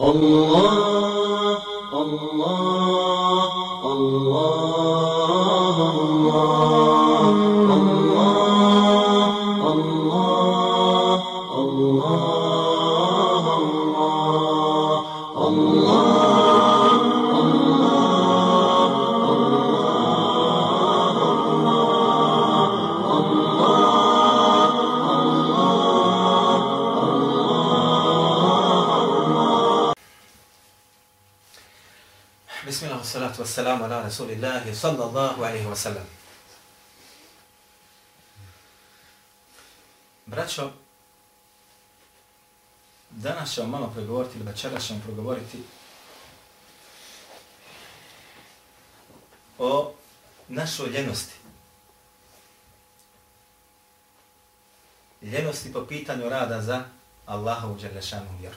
الله الله. Wassalamu sallallahu alaihi wa sallam. Braćo, danas ćemo malo pregovoriti ili večera ćemo progovoriti o našoj ljenosti. Ljenosti po pitanju rada za Allahovu Đerlešanu vjeru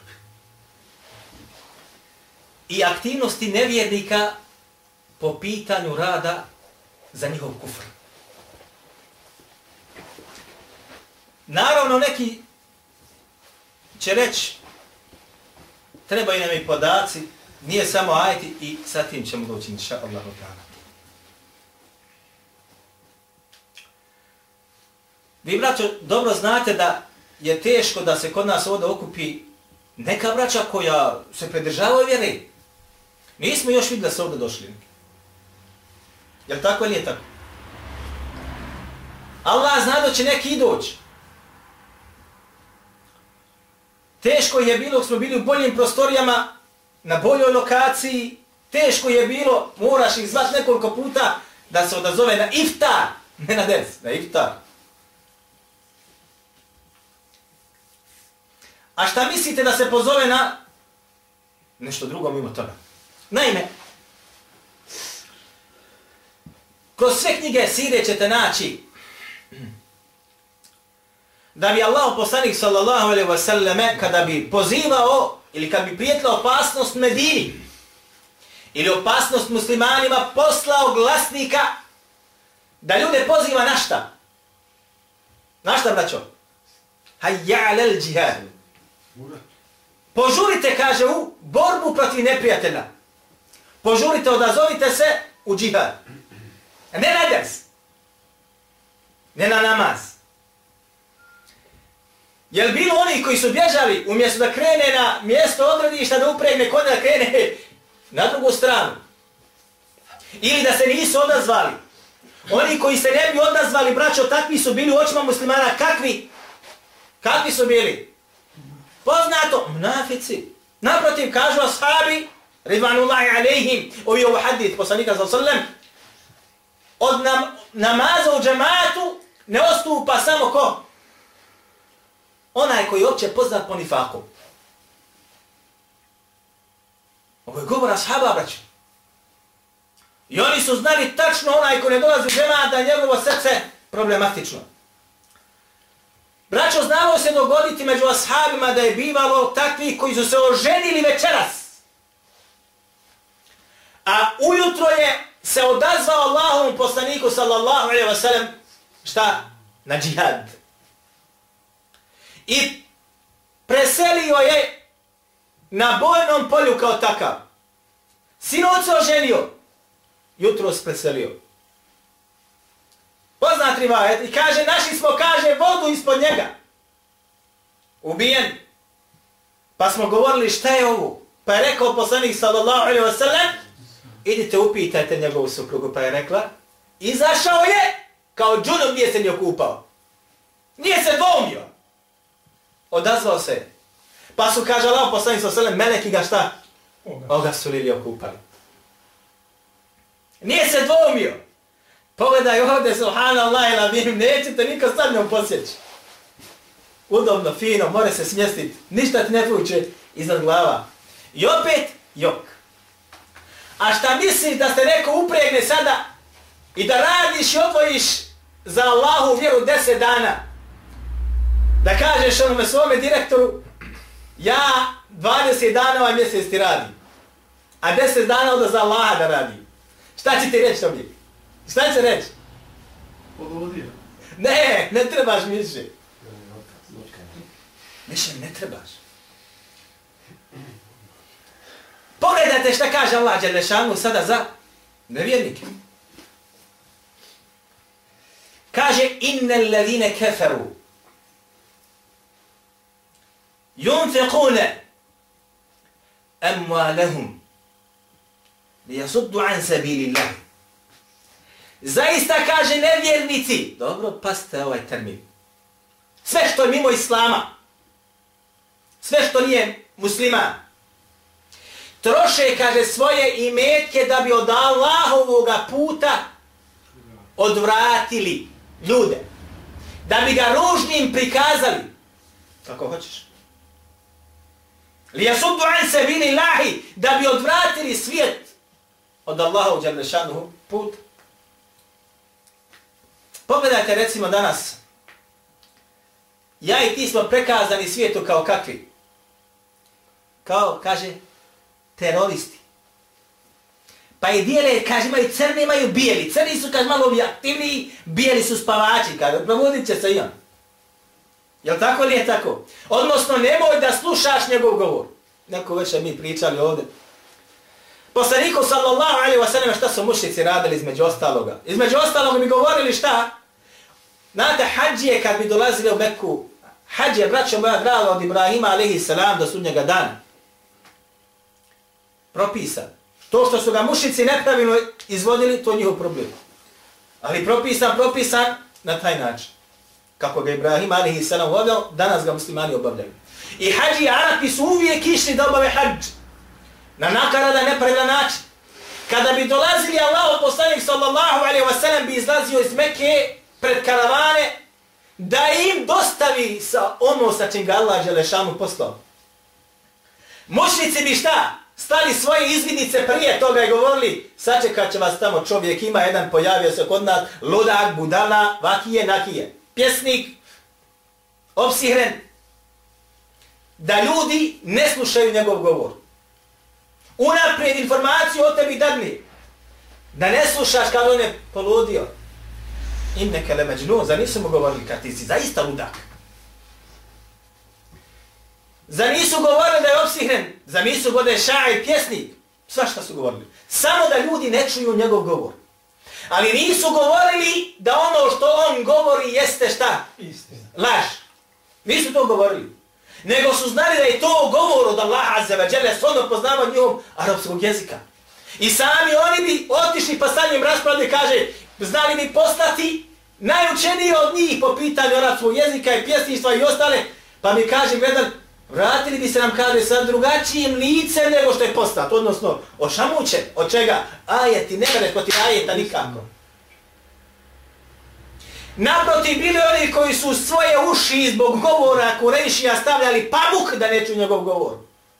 i aktivnosti nevjernika po pitanju rada za njihov kufr. Naravno, neki će reći, trebaju nam i podaci, nije samo ajti i sa tim ćemo doći, inša Allah. Vi, braćo, dobro znate da je teško da se kod nas ovdje okupi neka braća koja se predržavaju vjere, Nismo još vidjeli da se ovdje došli. Jel tako ili nije tako? Allah zna da će neki doći. Teško je bilo, smo bili u boljim prostorijama, na boljoj lokaciji, teško je bilo, moraš ih zvat nekoliko puta da se odazove na iftar, ne na des, na iftar. A šta mislite da se pozove na nešto drugo mimo toga? Naime, kroz sve knjige sire ćete naći da bi Allah poslanik sallallahu alaihi wa sallame kada bi pozivao ili kad bi prijetila opasnost Medini ili opasnost muslimanima poslao glasnika da ljude poziva na šta? Na šta, braćo? Hayya alal džihad. Požurite, kaže, u borbu protiv neprijatelja. Požurite, odazovite se u džihad. Ne na ders. Ne na namaz. Jel bilo oni koji su bježali umjesto da krene na mjesto odredišta da upregne kod da krene na drugu stranu? Ili da se nisu odazvali? Oni koji se ne bi odazvali, braćo, takvi su bili u očima muslimana. Kakvi? Kakvi su bili? Poznato, mnafici. Naprotiv, kažu ashabi, Ridvanullahi alaihim, ovi ovo hadith poslanika za sallam, od nam, namaza u džematu ne ostupa samo ko? Onaj koji je opće poznat po nifaku. Ovo je govor ashaba, braću. I oni su znali tačno onaj ko ne dolazi u džemat da njegovo srce problematično. Braćo, znalo se dogoditi među ashabima da je bivalo takvi koji su se oženili večeras. A ujutro je se odazvao Allahovom poslaniku sallallahu alaihi wa sallam šta? Na džihad. I preselio je na bojnom polju kao takav. Sinoć se oženio. Jutro se preselio. Poznat rivajet i kaže, naši smo, kaže, vodu ispod njega. Ubijen. Pa smo govorili šta je ovo? Pa je rekao poslanik sallallahu alaihi wa sallam, idite upitajte njegovu suprugu, pa je rekla, izašao je, kao džunom nije se nije okupao. Nije se dvomio. Odazvao se. Pa su, kaže Allah, poslani sa selem, meleki ga šta? Oga su lili okupali. Nije se dvomio. Pogledaj ovdje, subhanallah, ila bim, nećete niko sad njom posjeći. Udobno, fino, more se smjestiti. Ništa ti ne fuće iznad glava. I opet, jok. A šta misliš da se neko upregne sada i da radiš i odvojiš za Allahu vjeru deset dana? Da kažeš onome svome direktoru, ja 20 dana ovaj mjesec ti radi. A 10 dana onda za Allaha da radi. Šta će ti reći tome? Šta će reći? Podvodio. Ne, ne trebaš mi. Više ne trebaš. Pogledajte šta kaže Allah Đelešanu sada za nevjernike. Kaže, inne levine keferu, yunfiqune amwalahum Lijasuddu an sabilillah. Zaista kaže nevjernici, dobro, paste ovaj termin. Sve što je mimo islama, sve što nije musliman, troše, kaže, svoje imetke da bi od Allahovog puta odvratili ljude. Da bi ga ružnim prikazali. Kako hoćeš. Li jasuddu an se lahi, da bi odvratili svijet od Allaha u Đalešanu put. Pogledajte recimo danas, ja i ti smo prekazani svijetu kao kakvi? Kao, kaže, teroristi. Pa i dijele, kaže, imaju crni, imaju bijeli. Crni su, kaže, malo aktivniji, bijeli su spavači, kaže, probudit će se i on. Jel tako li je tako? Odnosno, nemoj da slušaš njegov govor. Neko već mi pričali ovdje. Poslaniku sallallahu alaihi wa sallam šta su mušnici radili između ostaloga? Između ostaloga mi govorili šta? Znate, hađije kad bi dolazili u Meku, hađije, braćo moja draga od Ibrahima alaihi salam do sudnjega dana. Propisan. To što su ga mušici nepravilno izvodili, to je njihov problem. Ali propisan, propisan na taj način. Kako ga Ibrahim alihi salam vodio, danas ga muslimani obavljaju. I hađi Arapi su uvijek išli da obave hađ. Na nakarada nepravilan način. Kada bi dolazili Allah poslanik sallallahu alaihi wasallam bi izlazio iz Mekke pred karavane da im dostavi sa ono sa čim ga Allah Želešanu poslao. Mošnici bi šta? Stali svoje izvidnice prije toga i govorili sačekat će vas tamo čovjek, ima jedan pojavio se kod nas, ludak, budala, vakije, nakije. Pjesnik, opsihren, da ljudi ne slušaju njegov govor. Unaprijed informaciju o tebi dadni. Da ne slušaš kad on je poludio. Im neke lemeđnu, za nisu mu govorili kad ti si zaista ludak. Za nisu govorili da je opsihren, za nisu govorili šaj, pjesnik. Sva šta su govorili. Samo da ljudi ne čuju njegov govor. Ali nisu govorili da ono što on govori jeste šta? Istina. Laž. Nisu to govorili. Nego su znali da je to govor od Allaha Azza wa Jalla, stvarno poznava njihov arapskog jezika. I sami oni bi otišli pa sa njim raspravljali, kaže, znali bi poslati najučeniji od njih po pitanju arapskog jezika i pjesništva i ostale, pa mi kaže, gledal, vratili bi se nam, kaže, sa drugačijim licem nego što je postat, odnosno, ošamućen, od čega? Ajeti, ne mene ti ajeta nikako. Naproti bili oni koji su svoje uši zbog govora Kurejšija stavljali pamuk da ne ču njegov govor.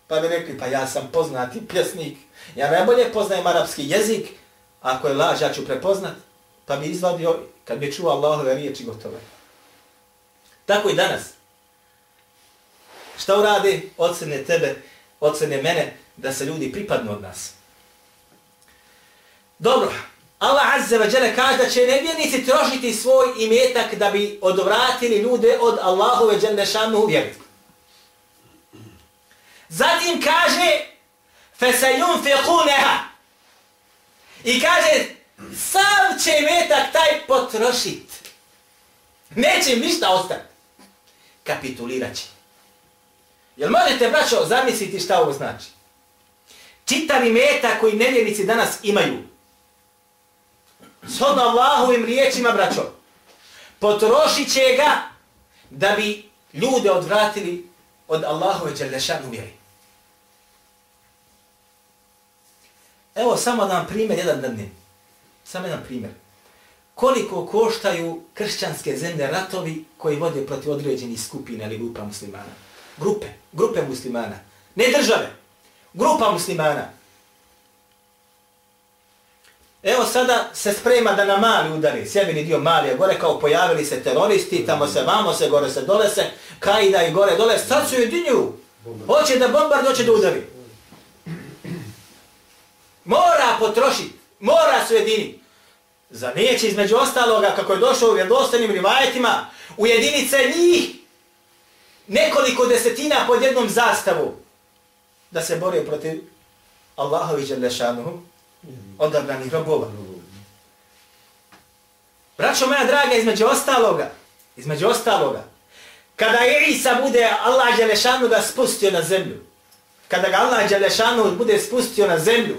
Pa bi rekli, pa ja sam poznati pjesnik, ja najbolje poznajem arapski jezik, ako je laž, ja ću prepoznat, pa bi izvadio, kad bi čuo Allahove riječi, gotove. Tako i danas. Šta uradi? Ocene tebe, ocene mene, da se ljudi pripadnu od nas. Dobro, Allah Azza wa Jalla kaže da će nevjernici trošiti svoj imetak da bi odvratili ljude od Allahove Jalla šanu vjeru. Zatim kaže فَسَيُنْفِقُونَهَا I kaže sam će imetak taj potrošit. Neće ništa ostati. Kapitulirat će. Jel možete, braćo, zamisliti šta ovo znači? Čitavi meta koji nevjernici danas imaju, Sod Allahovim riječima, braćo, potrošit će ga da bi ljude odvratili od Allahove Đerlešanu vjeri. Evo samo da vam primjer jedan dan Samo jedan primjer. Koliko koštaju kršćanske zemlje ratovi koji vode protiv određenih skupina ili grupa muslimana? Grupe, grupe muslimana. Ne države, grupa muslimana. Evo sada se sprema da na mali udari, sjebini dio mali, a gore kao pojavili se teroristi, tamo se vamo se, gore se dole se, kajda i gore dole, sad su jedinju. Hoće da bombard, hoće da udari. Mora potrošiti, mora se jedini. Za neće između ostaloga, kako je došao u vjerodostanim rivajetima, ujedinice njih nekoliko desetina pod jednom zastavu da se bore protiv Allahovi Đelešanuhu odabranih robova. Braćo moja draga, između ostaloga, između ostaloga, kada je Isa bude Allah Đelešanu ga spustio na zemlju, kada ga Allah Đelešanu bude spustio na zemlju,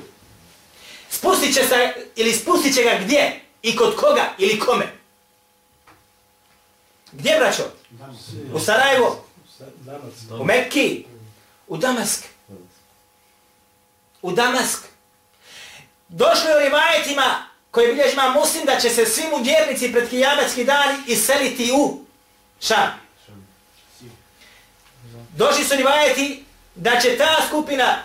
spustit će se, ili spustit će ga gdje? I kod koga? Ili kome? Gdje, braćo? U Sarajevo? U Mekki? U Damask? U Damask? Došlo je u rivajetima koji bilježima muslim da će se svi mu vjernici pred kijametski dan iseliti u Šam. Došli su rivajeti da će ta skupina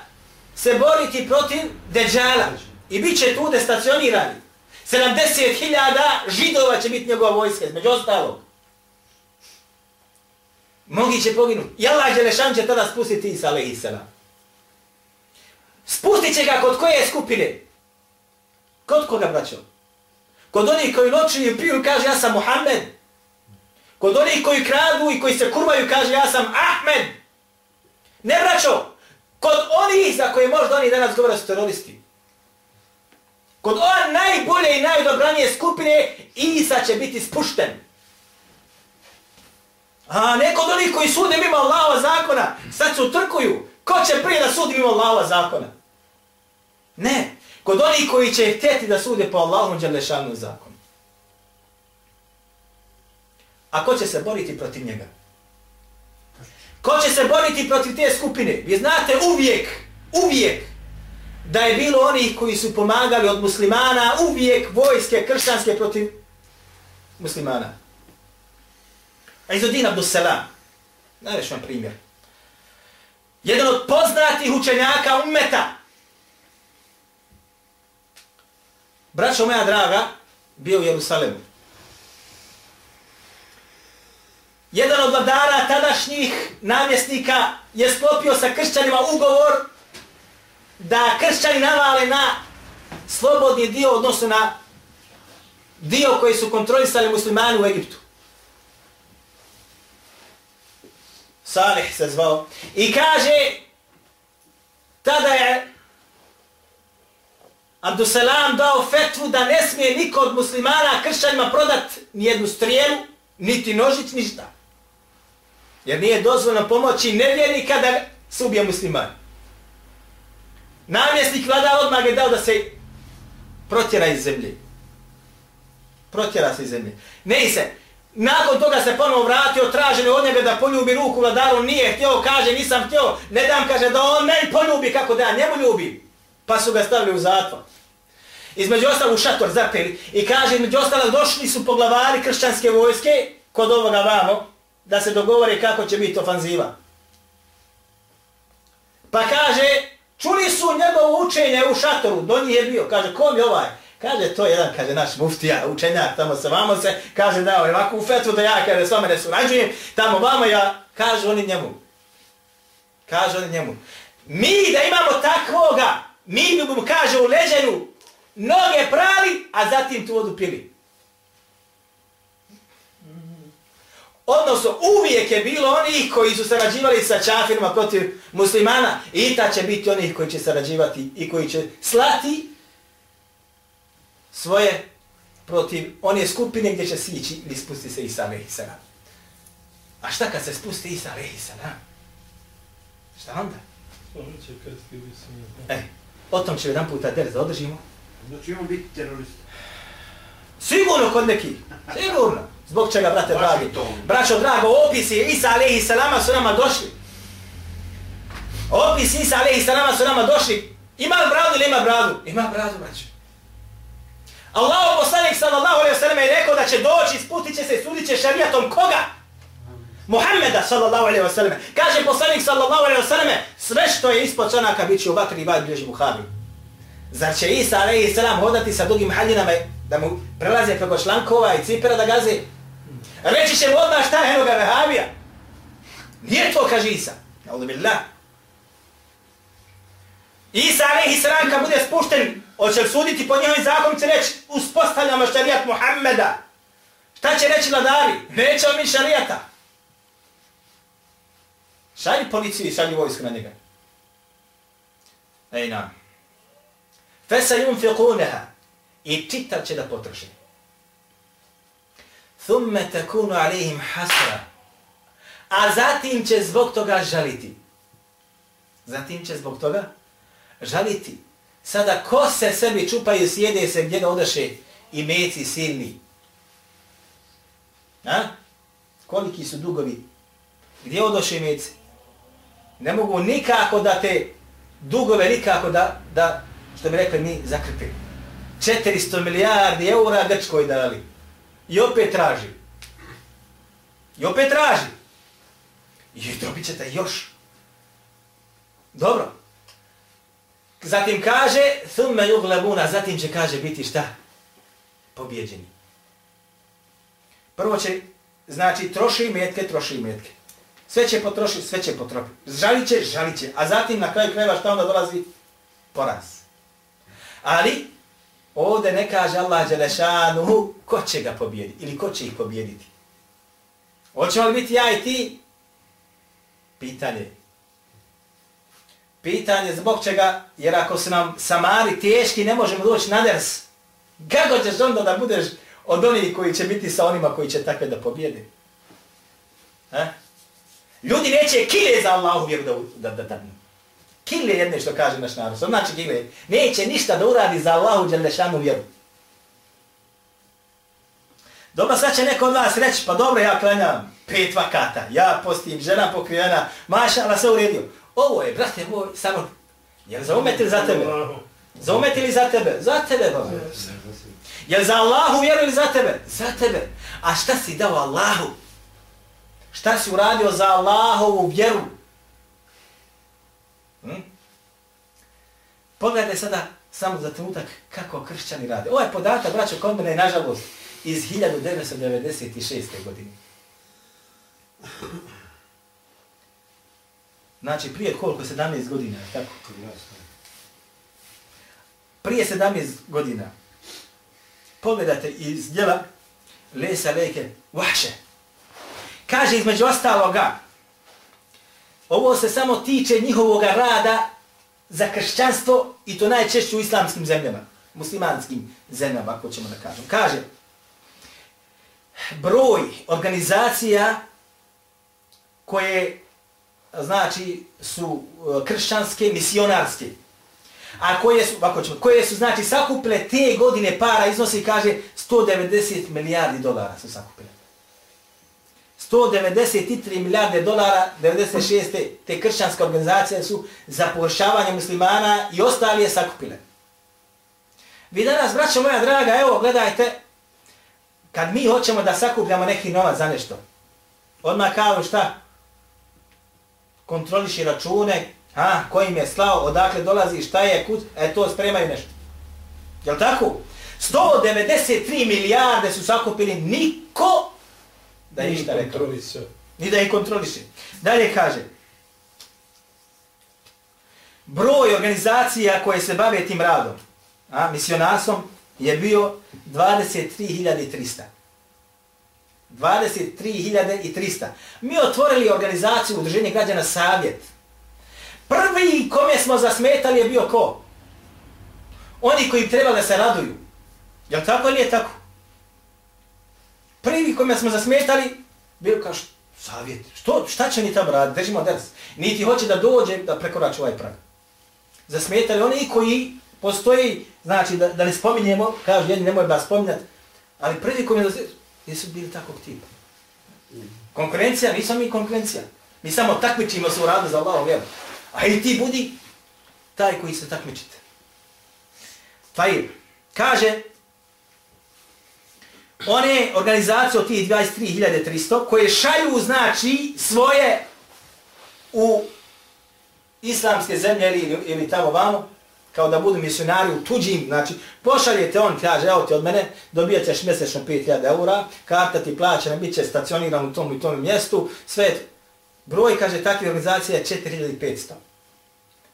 se boriti protiv Deđala i bit će tu destacionirani. 70.000 židova će biti njegova vojska, među ostalog. Mnogi će poginuti. I Allah Đelešan će tada spustiti Isa alaih salam. Spustit će ga kod koje skupine? Kod koga, braćo? Kod onih koji noću i piju kaže ja sam Muhammed. Kod onih koji kradu i koji se kurvaju kaže ja sam Ahmed. Ne, braćo. Kod onih za koje možda oni danas govore su teroristi. Kod ove najbolje i najdobranije skupine Isa će biti spušten. A neko od onih koji sude mimo Allahova zakona. Sad se utrkuju. Ko će prije da sudi mimo Allahova zakona? Ne. Kod onih koji će htjeti da sude po Allahom Đalešanu zakonu. A ko će se boriti protiv njega? Ko će se boriti protiv te skupine? Vi znate uvijek, uvijek, da je bilo onih koji su pomagali od muslimana, uvijek vojske kršćanske protiv muslimana. A Izodin Abdussalam, najveć vam primjer. Jedan od poznatih učenjaka ummeta, braćo moja draga, bio u Jerusalemu. Jedan od vladara tadašnjih namjesnika je sklopio sa kršćanima ugovor da kršćani navale na slobodni dio, odnosno na dio koji su kontrolisali muslimani u Egiptu. Salih se zvao. I kaže, tada je Abdusalam dao fetvu da ne smije niko od muslimana kršćanima prodat nijednu strijelu, niti nožić, ništa. Jer nije dozvoljno pomoći nevjernika da se ubije musliman. Namjesnik vlada odmah je dao da se protjera iz zemlje. Protjera se iz zemlje. Ne i se. Nakon toga se ponovo vratio, traženo od njega da poljubi ruku vladaru, nije htio, kaže nisam htio, ne dam, kaže da on meni poljubi kako da ja njemu ljubim. Pa su ga stavili u zatvor. Između ostalo u šator zapeli i kaže, između ostalo došli su poglavari kršćanske vojske kod ovoga vamo, da se dogovore kako će biti ofanziva. Pa kaže, čuli su njegovo učenje u šatoru, do njih je bio, kaže, kom je ovaj? Kaže, to je jedan, kaže, naš muftija, učenjak, tamo se vamo se, kaže, dao je ovako u fetvu da ja, kaže, s vama ne surađujem, tamo vamo ja, kaže oni njemu. Kaže oni njemu. Mi da imamo takvoga, mi bi mu, kaže, u leđenu, noge prali, a zatim tu vodu pili. Odnosno, uvijek je bilo onih koji su sarađivali sa čafirima protiv muslimana i ta će biti onih koji će sarađivati i koji će slati svoje protiv one skupine gdje će sići ili spusti se Isa a.s. A šta kad se spusti Isa a.s. Šta onda? E, o tom će jedan puta der da održimo. Znači on biti terorist. Sigurno kod neki. Sigurno. Zbog čega, brate, dragi? Braćo, drago, opisi Isa alaihi salama su nama došli. Opis Isa alaihi salama su nama došli. Ima bradu ili ima bradu? Ima bradu, braćo. Allah poslanik sallallahu alaihi wasallam je rekao da će doći, sputit će se i sudit će šarijatom koga? Muhammeda sallallahu alaihi wasallam. Kaže poslanik sallallahu alaihi wasallam, sve što je ispod čanaka bit će u vatri i vaj bliži Buhari. Zar će Isa alaihi sallam hodati sa dugim haljinama da mu prelaze preko šlankova i cipera da gazi? Reći će mu odmah šta je enoga vehabija. Nije to, kaže Isa. Audu billah. Isa alaihi sallam kad bude spušten, hoće li suditi po njihovim zakonom, će reći uspostavljamo šarijat Muhammeda. Šta će reći vladari? Nećemo mi šarijata. Šalji policiju i šalji vojsku na njega. Ej na. Fesa yunfiqunaha. I čitav će da potroši. Thumme takunu alihim hasra. A zatim će zbog toga žaliti. Zatim će zbog toga žaliti. Sada ko se sebi čupaju, sjede se gdje ga odaše i meci silni. A? Koliki su dugovi? Gdje odoše meci? Ne mogu nikako da te dugove nikako da, da što bi rekli mi, zakrpi. 400 milijardi eura Grčkoj dali. I opet traži. I opet traži. I dobit ćete još. Dobro. Zatim kaže, thumme yuglebuna, zatim će kaže biti šta? Pobjeđeni. Prvo će, znači, troši metke, troši metke. Sve će potrošiti, sve će potrošiti. Žalit će, žalit će. A zatim na kraju krajeva šta onda dolazi? Poraz. Ali, ovdje ne kaže Allah Đelešanu ko će ga pobijediti ili ko će ih pobijediti. Hoćemo li biti ja i ti? Pitanje. Pitanje zbog čega, jer ako su nam samari teški, ne možemo doći na ders. Kako ćeš onda da budeš od onih koji će biti sa onima koji će takve da pobjede? Ha? Ljudi neće kile za Allahu vjeru da, da, da, da. Kile jedne što kaže naš narod. Znači kile. Neće ništa da uradi za Allahu dželešanu vjeru. Dobro, sad će neko od vas reći, pa dobro, ja klanjam pet vakata, ja postim, žena pokrivena, maša, ali se uredio. Ovo je, brate moj, samo, jel za umet ili za tebe? Za umet ili za tebe? Za tebe, baba. Jel za Allahu vjeru ili za tebe? Za tebe. A šta si dao Allahu? Šta si uradio za Allahovu vjeru? Hm? Pogledaj sada samo za trenutak kako kršćani rade. Ovo je podatak, braćo, kod mene je nažalost iz 1996. godine. Znači, prije koliko? 17 godina, tako? Prije 17 godina. Pogledajte iz djela Lesa Leke Vahše. Kaže između ostaloga, ovo se samo tiče njihovog rada za kršćanstvo i to najčešće u islamskim zemljama, muslimanskim zemljama, ako ćemo da kažem. Kaže, broj organizacija koje znači su e, kršćanske, misionarske, a koje su, ako ćemo, koje su znači sakupile te godine para iznosi, kaže, 190 milijardi dolara su sakupile. 193 milijarde dolara 96. te kršćanske organizacije su za površavanje muslimana i ostali je sakupile. Vi danas, braćo moja draga, evo, gledajte, kad mi hoćemo da sakupljamo neki novac za nešto, odmah kao šta? Kontroliši račune, ha, kojim je slao, odakle dolazi, šta je, kud, e to spremaju nešto. Jel tako? 193 milijarde su sakupili, niko da je išta rekao. Ni da ih kontroliše. Dalje kaže, broj organizacija koje se bave tim radom, a, misionasom, je bio 23.300. 23.300. Mi otvorili organizaciju Udruženje građana Savjet. Prvi kome smo zasmetali je bio ko? Oni koji treba da se raduju. Jel tako ili je tako? Prvi kome smo zasmetali, bio kao savjet. Što, šta će ni tamo raditi? Držimo ders. Niti hoće da dođe da prekorači ovaj prag. Zasmetali oni koji postoji, znači da, da ne spominjemo, kažu jedni nemoj da spominjati, ali prvi kome da nisu bili takvog tipa. Konkurencija, nismo mi konkurencija. Mi samo takmičimo se u radu za Allahom vjeru. A i ti budi taj koji se takmičite. Tajir. Kaže, one organizacije od tih 23.300 koje šalju, znači, svoje u islamske zemlje ili, ili tamo vamo, kao da budu misionari u tuđim, znači, pošaljete on, kaže, evo ti od mene, dobijat ćeš mjesečno 5000 eura, karta ti plaćena, bit će stacioniran u tom i tom mjestu, sve, broj, kaže, takve organizacije je 4500.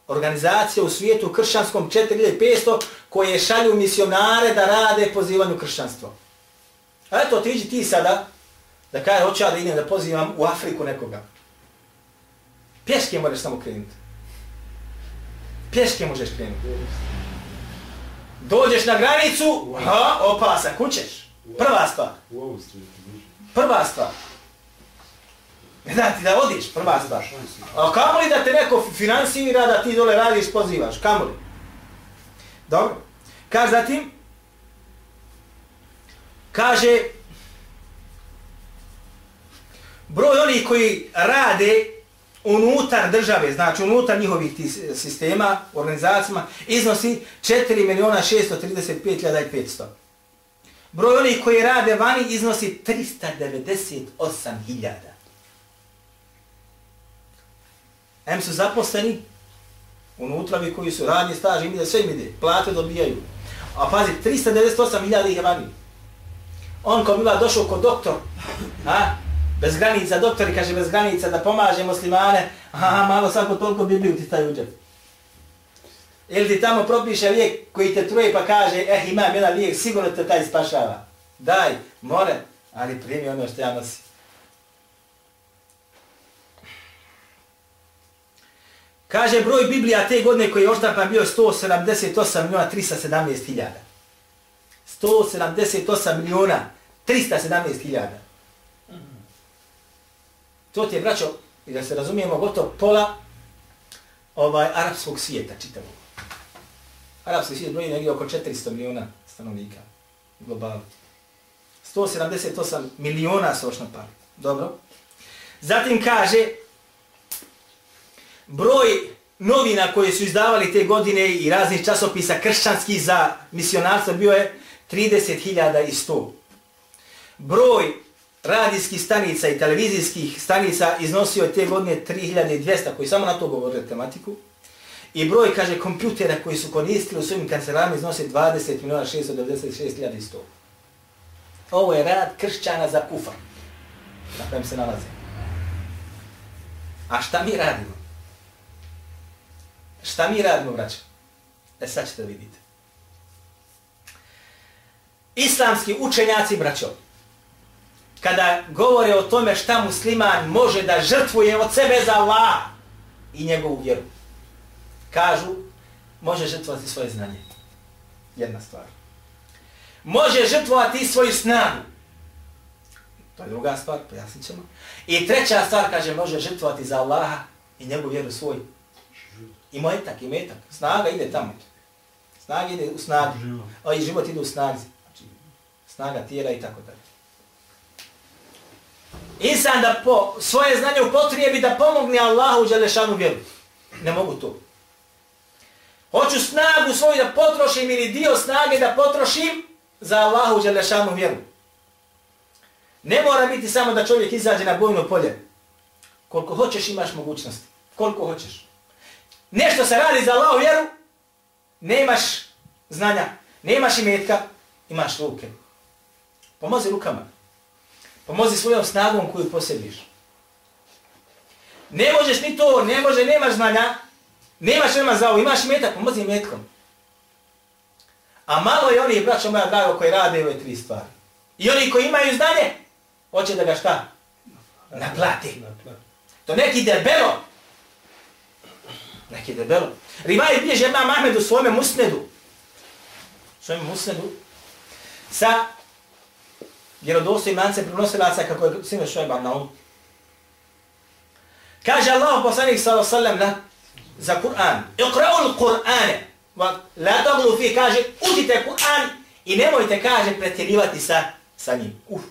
Organizacija u svijetu kršćanskom 4500 koje šalju misionare da rade pozivanju kršćanstva. A eto, ti ti sada, da kaže, hoću ja da idem da pozivam u Afriku nekoga. Pješke moraš samo krenuti. Pješke možeš krenuti. Dođeš na granicu, ha, opasan, kućeš. Prva stvar. Prva stvar. Ne da ti da odiš, prva stvar. A kamo li da te neko finansira, da ti dole radiš, pozivaš, kamo li? Dobro. Kaže zatim, kaže, broj onih koji rade unutar države, znači unutar njihovih tih sistema, organizacijama, iznosi 4 miliona 635.500. Broj onih koji rade vani iznosi 398.000. Em su zaposleni, unutravi koji su radni staž, im ide, sve im ide, plate dobijaju. A pazi, 398.000 ih je vani. On ko bila došao kod doktor, a, bez granica, doktori kaže bez granica da pomaže muslimane, aha, malo svako toliko Bibliju ti taj uđe. Ili ti tamo propiše lijek koji te truje pa kaže, eh, imam jedan lijek, sigurno te taj spašava. Daj, more, ali primi ono što ja nosim. Kaže, broj Biblija te godine koji je oštampan bio 178 miliona 317 hiljada. 178 miliona 317 hiljada. To ti je, braćo, i da se razumijemo, gotovo pola ovaj arapskog svijeta čitavog. Arapski svijet broji negdje oko 400 miliona stanovnika globalno. 178 miliona su ošnapali. Dobro. Zatim kaže, broj novina koje su izdavali te godine i raznih časopisa kršćanskih za misionarstvo bio je 30.100. Broj radijskih stanica i televizijskih stanica iznosio je te godine 3200 koji samo na to govore tematiku. I broj, kaže, kompjutera koji su koristili u svojim kancelarima miliona 20.696.100. Ovo je rad kršćana za kufa na kojem se nalaze. A šta mi radimo? Šta mi radimo, braćo? E sad ćete vidite. Islamski učenjaci, braćo, kada govore o tome šta musliman može da žrtvuje od sebe za Allah i njegovu vjeru, kažu, može žrtvovati svoje znanje. Jedna stvar. Može žrtvovati svoju snagu. To je druga stvar, pojasnit ćemo. I treća stvar, kaže, može žrtvovati za Allaha i njegovu vjeru svoj. I mojetak, i metak. Snaga ide tamo. Snaga ide u snagi. A i život ide u snagi. Znači, snaga tijela i tako dalje. Insan da po svoje znanje upotrijebi da pomogne Allahu u Đelešanu vjeru. Ne mogu to. Hoću snagu svoju da potrošim ili dio snage da potrošim za Allahu u Đelešanu vjeru. Ne mora biti samo da čovjek izađe na bojno polje. Koliko hoćeš imaš mogućnosti. Koliko hoćeš. Nešto se radi za Allahu vjeru, nemaš znanja, nemaš imetka, imaš ruke. Pomozi rukama. Pa pomozi svojom snagom koju posjediš. Ne možeš ni to, ne može, nemaš znanja, nemaš nema za ovo, imaš metak, pa pomozi metkom. A malo je oni, braćo moja drago, koji rade ove tri stvari. I oni koji imaju znanje, hoće da ga šta? Naplati. To neki debelo. Neki debelo. Rivaj bilježe imam Ahmed u svome musnedu. Svome musnedu. Sa vjerodostojim imance prenosilaca kako je sine Šojba na ovom. Kaže Allah poslanik sallam na za Kur'an. Iqra'u l-Kur'ane. La taglu fi, kaže, učite Kur'an i nemojte, kaže, pretjerivati sa, sa njim. Uf.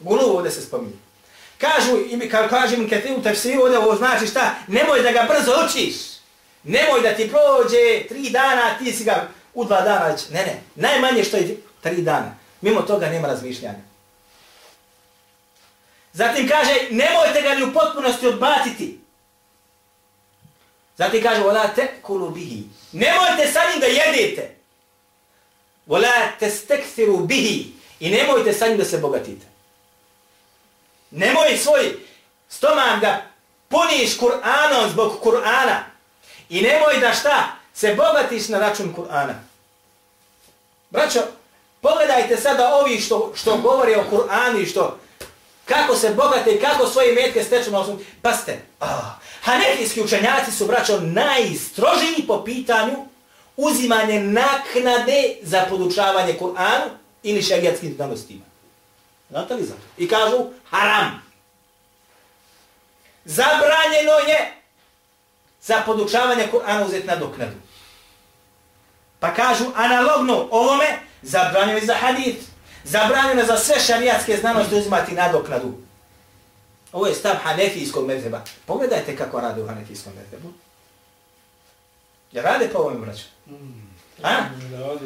Gulu ovdje se spominje. Kažu, i kao kaže mi kad u tefsiru ovdje ovo znači šta, nemoj da ga brzo učiš. Nemoj da ti prođe tri dana, ti si ga u dva dana. Ne, ne, najmanje što je tri dana. Mimo toga nema razmišljanja. Zatim kaže, nemojte ga ni u potpunosti odbaciti. Zatim kaže, vola te kulu bihi. Nemojte sa njim da jedete. Vola te stekfiru bihi. I nemojte sa njim da se bogatite. Nemoj svoj stomak da puniš Kur'anom zbog Kur'ana. I nemoj da šta? Se bogatiš na račun Kur'ana. Braćo, Pogledajte sada ovi što, što govore o Kur'anu i što, kako se bogate i kako svoje metke steču na osnovu. Pazite, oh, hanefijski učenjaci su, braćo, najstrožiji po pitanju uzimanje naknade za podučavanje Kur'anu ili šarijatskim znanostima. Znate li zato? I kažu haram. Zabranjeno je za podučavanje Kur'ana uzeti na doknadu. Pa kažu analogno ovome, zabranjeno je za hadith. Zabranjeno je za sve šarijatske znanosti uzimati na doknadu. Ovo je stav hanefijskog mezheba. Pogledajte kako rade u hanefijskom mezhebu. Ja rade po ovome, braću? A?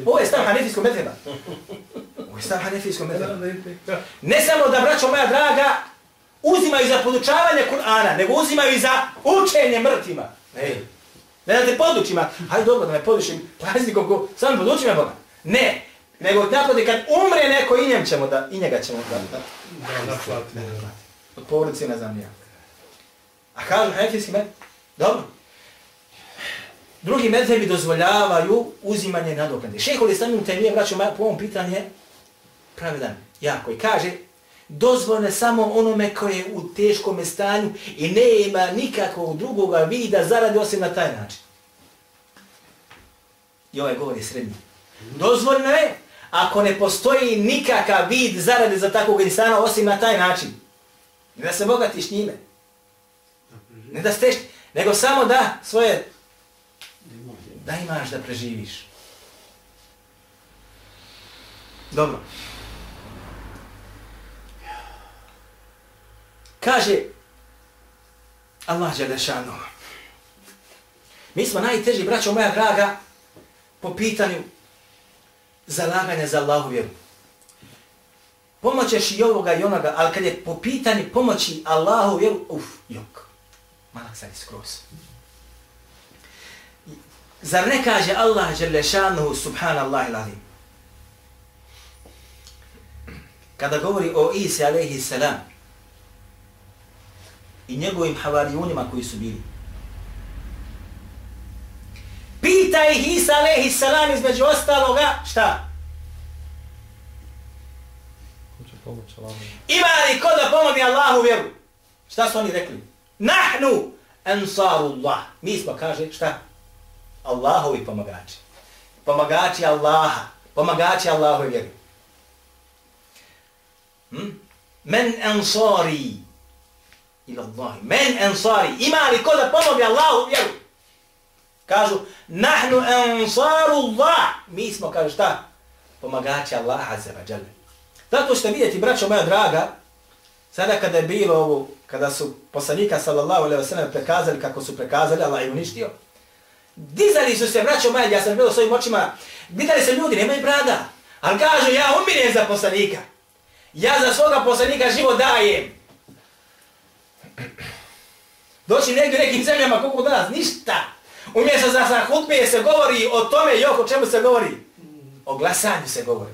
Ovo je stav hanefijskog mezheba. Ovo je stav hanefijskog mezheba. Ne samo da, braćo moja draga, uzimaju za podučavanje Kur'ana, nego uzimaju i za učenje mrtvima. Ne. Ne da te podučima. Hajde dobro da me podučim. Pazi koliko, samo poduči me Boga. Ne. Nego naproti kad umre neko i njem ćemo da, i njega ćemo da, da, Da, od porodice ne znam ja. A kažu hanefijski med, dobro. Drugi medhebi dozvoljavaju uzimanje nadoknade. Šehol Islamim Temije, braću moja, po ovom pitanju je pravedan, jako. I kaže, dozvoljne samo onome koje je u teškom stanju i ne ima nikakvog drugog vida zaradi osim na taj način. I ovaj govor je srednji. Dozvoljno je ako ne postoji nikakav vid zarade za takvog insana osim na taj način. Ne da se bogatiš njime. Ne da steš, nego samo da svoje da imaš da preživiš. Dobro. Kaže Allah Đelešanu. Mi smo najteži, braćo moja draga, po pitanju zalaganja za Allahu vjeru. Pomoćeš i ovoga i onoga, ali kad je po pitanju pomoći Allahu vjeru, uf, jok. Malak sad je skroz. Zar ne kaže Allah Đelešanu subhanallahi lalim? Kada govori o Isi alaihi salam i njegovim havarijunima koji su bili. Pita ih Isa alaihi salam između ostaloga, šta? Allahu? Ima li ko da pomogne Allahu vjeru? Šta su oni rekli? Nahnu ansarullah. Mi smo, kaže, šta? Allahovi pomagači. Pomagači Allaha. Pomagači Allahovi vjeru. Hm? Men ansari ila Allahi. Men ansari. Ima li ko da pomogne Allahu vjeru? Kažu, nahnu ansarullah. Mi smo, kaže, šta? Pomagači Allaha azza wa jalla. Zato što vidjeti, braćo moja draga, sada kada je bilo ovo, kada su poslanika sallallahu alaihi wa sallam prekazali kako su prekazali, Allah je uništio, dizali su se, braćo moja, ja sam bilo svojim očima, dizali se ljudi, nemaju brada, ali kažu, ja umirem za poslanika. Ja za svoga poslanika život dajem. Doći negdje u nekim zemljama, koliko danas, ništa. Umjesto za sa hutbe se govori o tome, jok, o čemu se govori? O glasanju se govori.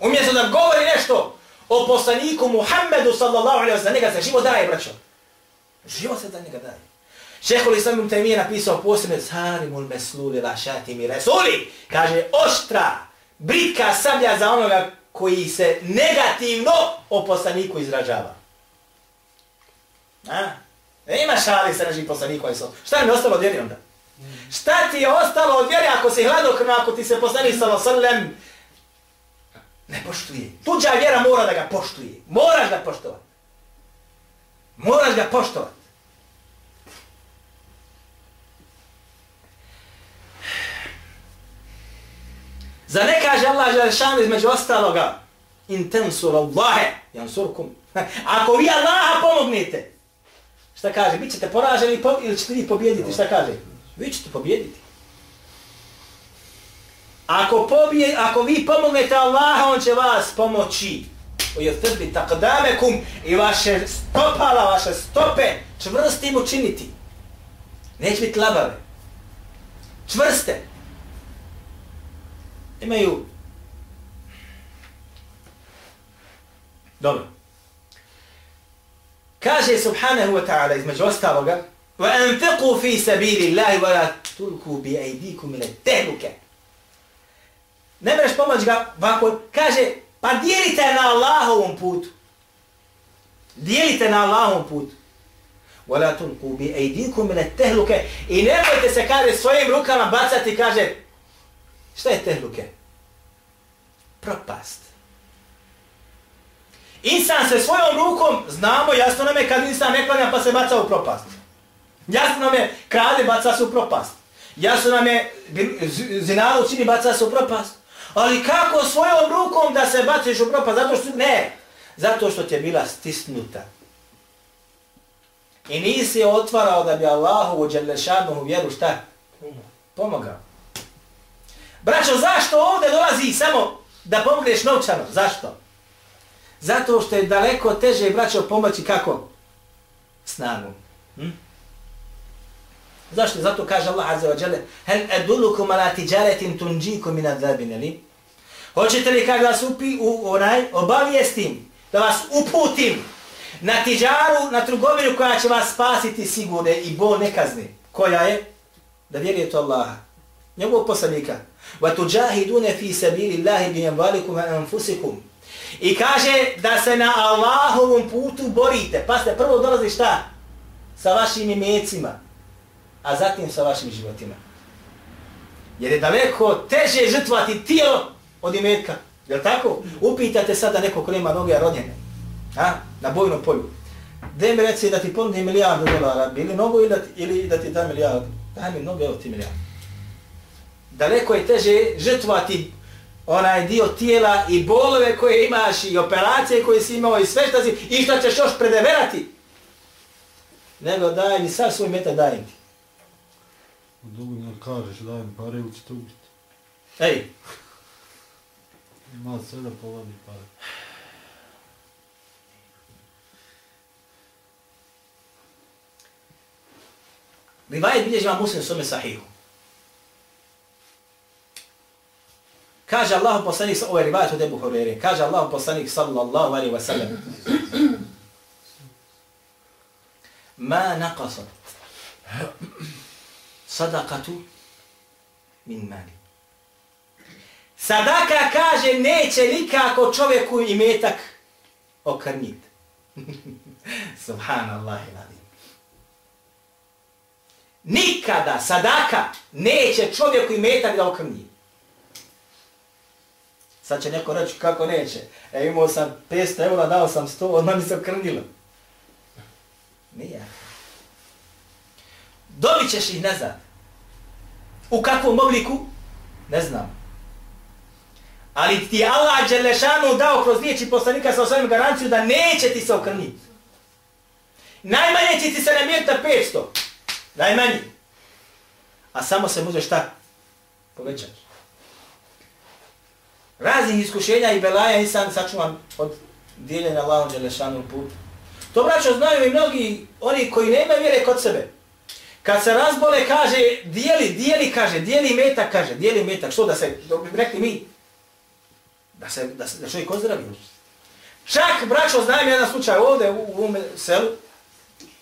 Umjesto da govori nešto o poslaniku Muhammedu sallallahu alaihi wa sallam, njega se živo daje, braćo. Živo se za njega daje. Šehol Islam ibn Taymiye napisao posebno Sarimul mesluli la šatimi resuli. Kaže, oštra, britka sablja za onoga koji se negativno o poslaniku izražava. A? Ne ima šali poslanikom i sallam. Šta mi je ostalo od vjeri onda? Šta ti je ostalo od vjeri ako si hladokrno, ako ti se poslanik sallallahu sallam ne poštuje. Tuđa vjera mora da ga poštuje. Moraš ga poštovat. Moraš ga poštovat. Za ne kaže Allah Želešanu između ostaloga in tensur Allahe jansurkum. Ako vi Allaha pomognete, šta kaže, Vi ćete poraženi ili ćete vi pobjediti, šta kaže? Vi ćete pobjediti. Ako, pobije, ako vi pomognete Allaha, on će vas pomoći. Ujotrbi takdamekum i vaše stopala, vaše stope čvrstim učiniti. Neće biti labave. Čvrste. Imaju... Dobro. Kaže subhanahu wa ta'ala između ostaloga وَأَنْفِقُوا فِي سَبِيلِ اللَّهِ وَلَا تُلْكُوا بِأَيْدِيكُ مِنَ تَهْلُكَ Ne mreš pomoć ga ovako, kaže pa dijelite na Allahovom putu. Dijelite na Allahovom putu. وَلَا تُلْكُوا بِأَيْدِيكُ مِنَ تَهْلُكَ I nemojte se kaže svojim rukama bacati, kaže šta je tehluke? Propast. Insan se svojom rukom, znamo, jasno nam je kad insan ne klanja pa se baca u propast. Jasno nam je, krade, baca se u propast. Jasno nam je, zinalu čini, baca se u propast. Ali kako svojom rukom da se baciš u propast? Zato što, ne, zato što ti je bila stisnuta. I nisi je otvarao da bi Allahu u Đelešanu vjeru šta? Pomogao. Braćo, zašto ovdje dolazi samo da pomogneš novčano? Zašto? Zato što je daleko teže, braćo, pomoći kako? Snagu. Hm? Zašto? Zato kaže Allah Azza wa Jalla Hel edulukum ala tijaretin tunđikum min adzabin, ali? Hoćete li kada vas upi, u, onaj, obavijestim, da vas uputim na tiđaru, na trgovinu koja će vas spasiti sigurne i bol nekazni. Koja je? Da vjerujete Allaha. Njegovog poslanika. Wa tuđahidune fi sabili Allahi bi amvalikum anfusikum. I kaže da se na Allahovom putu borite. Pa ste prvo dolazi šta? Sa vašim imecima. A zatim sa vašim životima. Jer je daleko teže žrtvati tijelo od imetka. Jel tako? Upitate sada neko ko nema noge rodjene. A? Na bojnom polju. Gde mi reci da ti ponudi milijardu dolara, bili nogu ili da ti, ili da ti da milijardu? Daj mi noge, evo ti milijardu. Daleko je teže žrtvati onaj dio tijela i bolove koje imaš i operacije koje si imao i sve što si i što ćeš još predeverati. Nego daj mi sad svoj metak dajem ti. Dugo ne kažeš, daj mi pare ili će te ubiti. Ej, Ima sve da povadi pare. Rivajet bilježi vam muslim svome sahihu. Kaže Allah poslanik, ovo je rivajet od Ebu Hurere, kaže Allah poslanik sallallahu alaihi wa sallam, ma naqasat sadaqatu min mali. Sadaka kaže neće nikako čovjeku imetak okrnit. Subhanallah iladim. Nikada sadaka neće čovjeku imetak da okrnit. Sad će neko reći kako neće. E imao sam 500 eura, dao sam 100, odmah mi se okrnilo. Nije. Dobit ćeš ih nazad. U kakvom obliku? Ne znam. Ali ti je Allah Đelešanu dao kroz riječi poslanika sa osvijem garanciju da neće ti se okrniti. Najmanje će ti se namjeriti 500. Najmanje. A samo se može šta? Povećati. Raznih iskušenja i belaja i sam sačuvan od dijeljenja Allahom Đelešanu put. putu. To braćo znaju i mnogi oni koji nemaju vjere kod sebe. Kad se razbole kaže dijeli, dijeli kaže, dijeli metak kaže, dijeli metak. Što da se, da bi rekli mi, da se da, se, da čovjek ozdravi. Čak, braćo, znam jedan slučaj ovdje u, u ovom selu,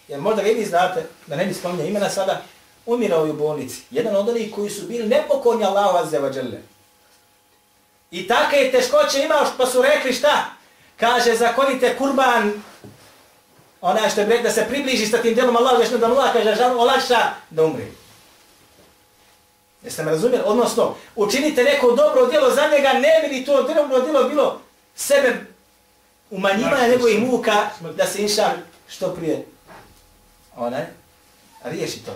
jer možda vi znate, da ne bi spominjao imena sada, umirao je u bolnici. Jedan od onih koji su bili nepokorni Allahu Azze. I takve teškoće imao, pa su rekli šta? Kaže, zakonite kurban, onaj što je rekli da se približi sa tim djelom Allahu, da mu Allah kaže, žal, olakša da umri. Jeste me razumjeli? Odnosno, učinite neko dobro djelo za njega, ne bi li to dobro djelo bilo sebe umanjivanja nego i muka da se inša što prije onaj, riješi to.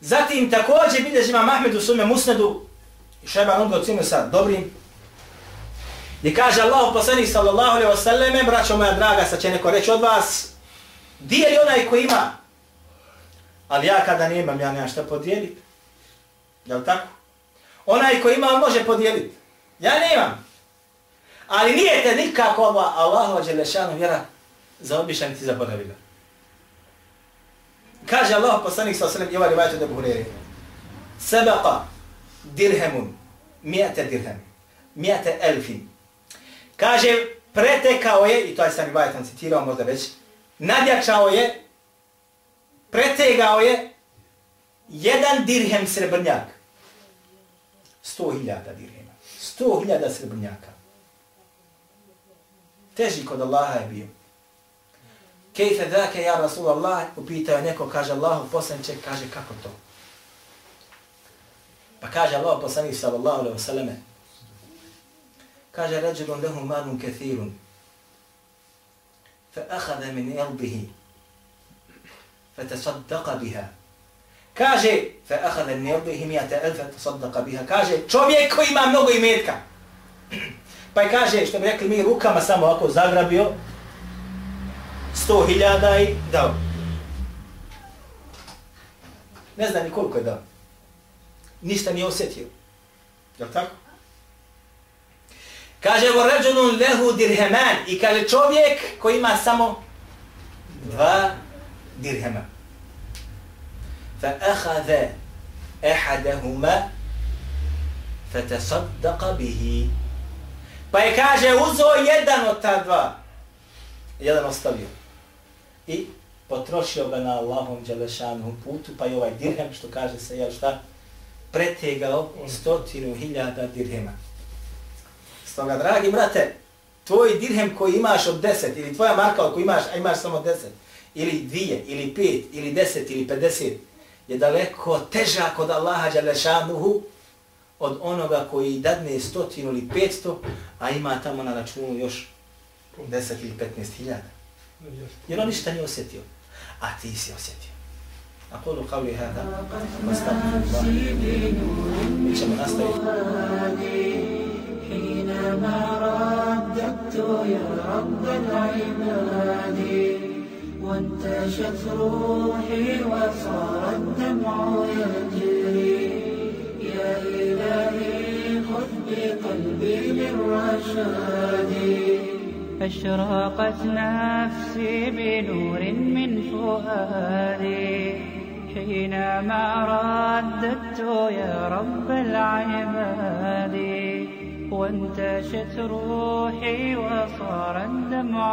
Zatim također bilježi ima Mahmed u svome musnedu i šajban onda ocinu sa dobrim i kaže Allah poslanih sallallahu alaihi ve selleme, braćo moja draga, sad će neko reći od vas dijeli onaj ko ima Ali ja kada nemam, ja nemam šta podijeliti. Jel tako? Onaj ko ima, može podijeliti. Ja nemam. Ali nije te nikako ova Allahova Đelešanu vjera za obišan ti zaboravila. Kaže Allah poslanik sa osrem i ovaj rivajtu da buhreri. Sebeqa dirhemun mijete dirhem. Mijete elfin. Kaže, pretekao je, i to je sam Bajetan citirao možda već, nadjačao je pretegao je jedan dirhem srebrnjak. Sto hiljada dirhema. Sto hiljada srebrnjaka. Teži kod Allaha je bio. Kejfe dake ja Rasulallah, upitao je neko, kaže Allahu poslanče, kaže kako to? Pa kaže Allah poslanik sallallahu alaihi wasallame, kaže ređulun lehu malun kathirun, fa ahada min elbihi, fa tasaddaqa biha. Kaže, fa ahada min elbihi mijata elfa tasaddaqa biha. Kaže, čovjek koji ima mnogo imetka. Pa je kaže, što bi rekli mi, rukama samo ovako zagrabio, sto hiljada i dao. Ne zna ni koliko je dao. Ništa nije osjetio. Jel tako? Kaže, vo ređunun lehu dirheman. I kaže, čovjek koji ima samo dva dirhema. Fa ahadha ahadahuma fa tasaddaqa bihi. Pa je kaže, uzo jedan od ta dva. Jedan ostavio. I potrošio ga na Allahom Đelešanu putu, pa i ovaj dirhem, što kaže se, jel šta, pretegao stotinu hiljada dirhema. Stoga, dragi brate, tvoj dirhem koji imaš od deset, ili tvoja marka koji imaš, a imaš samo deset, ili dvije, ili pet, ili deset, ili pedeset, je daleko teža kod Allaha Đalešanuhu od onoga koji dadne stotinu ili petsto, a ima tamo na računu još deset ili petnest hiljada. Jer on ništa nije osjetio, a ti si osjetio. أقول قولي هذا. واستغفر الله الله نستعين حينما رددت يا رب العباد وانتشت روحي وصار الدمع يجري. يا إلهي خذ بقلبي للرشاد. أشرقت نفسي بنور من فؤادي. حينما رددت يا رب العباد وانتشت روحي وصار الدمع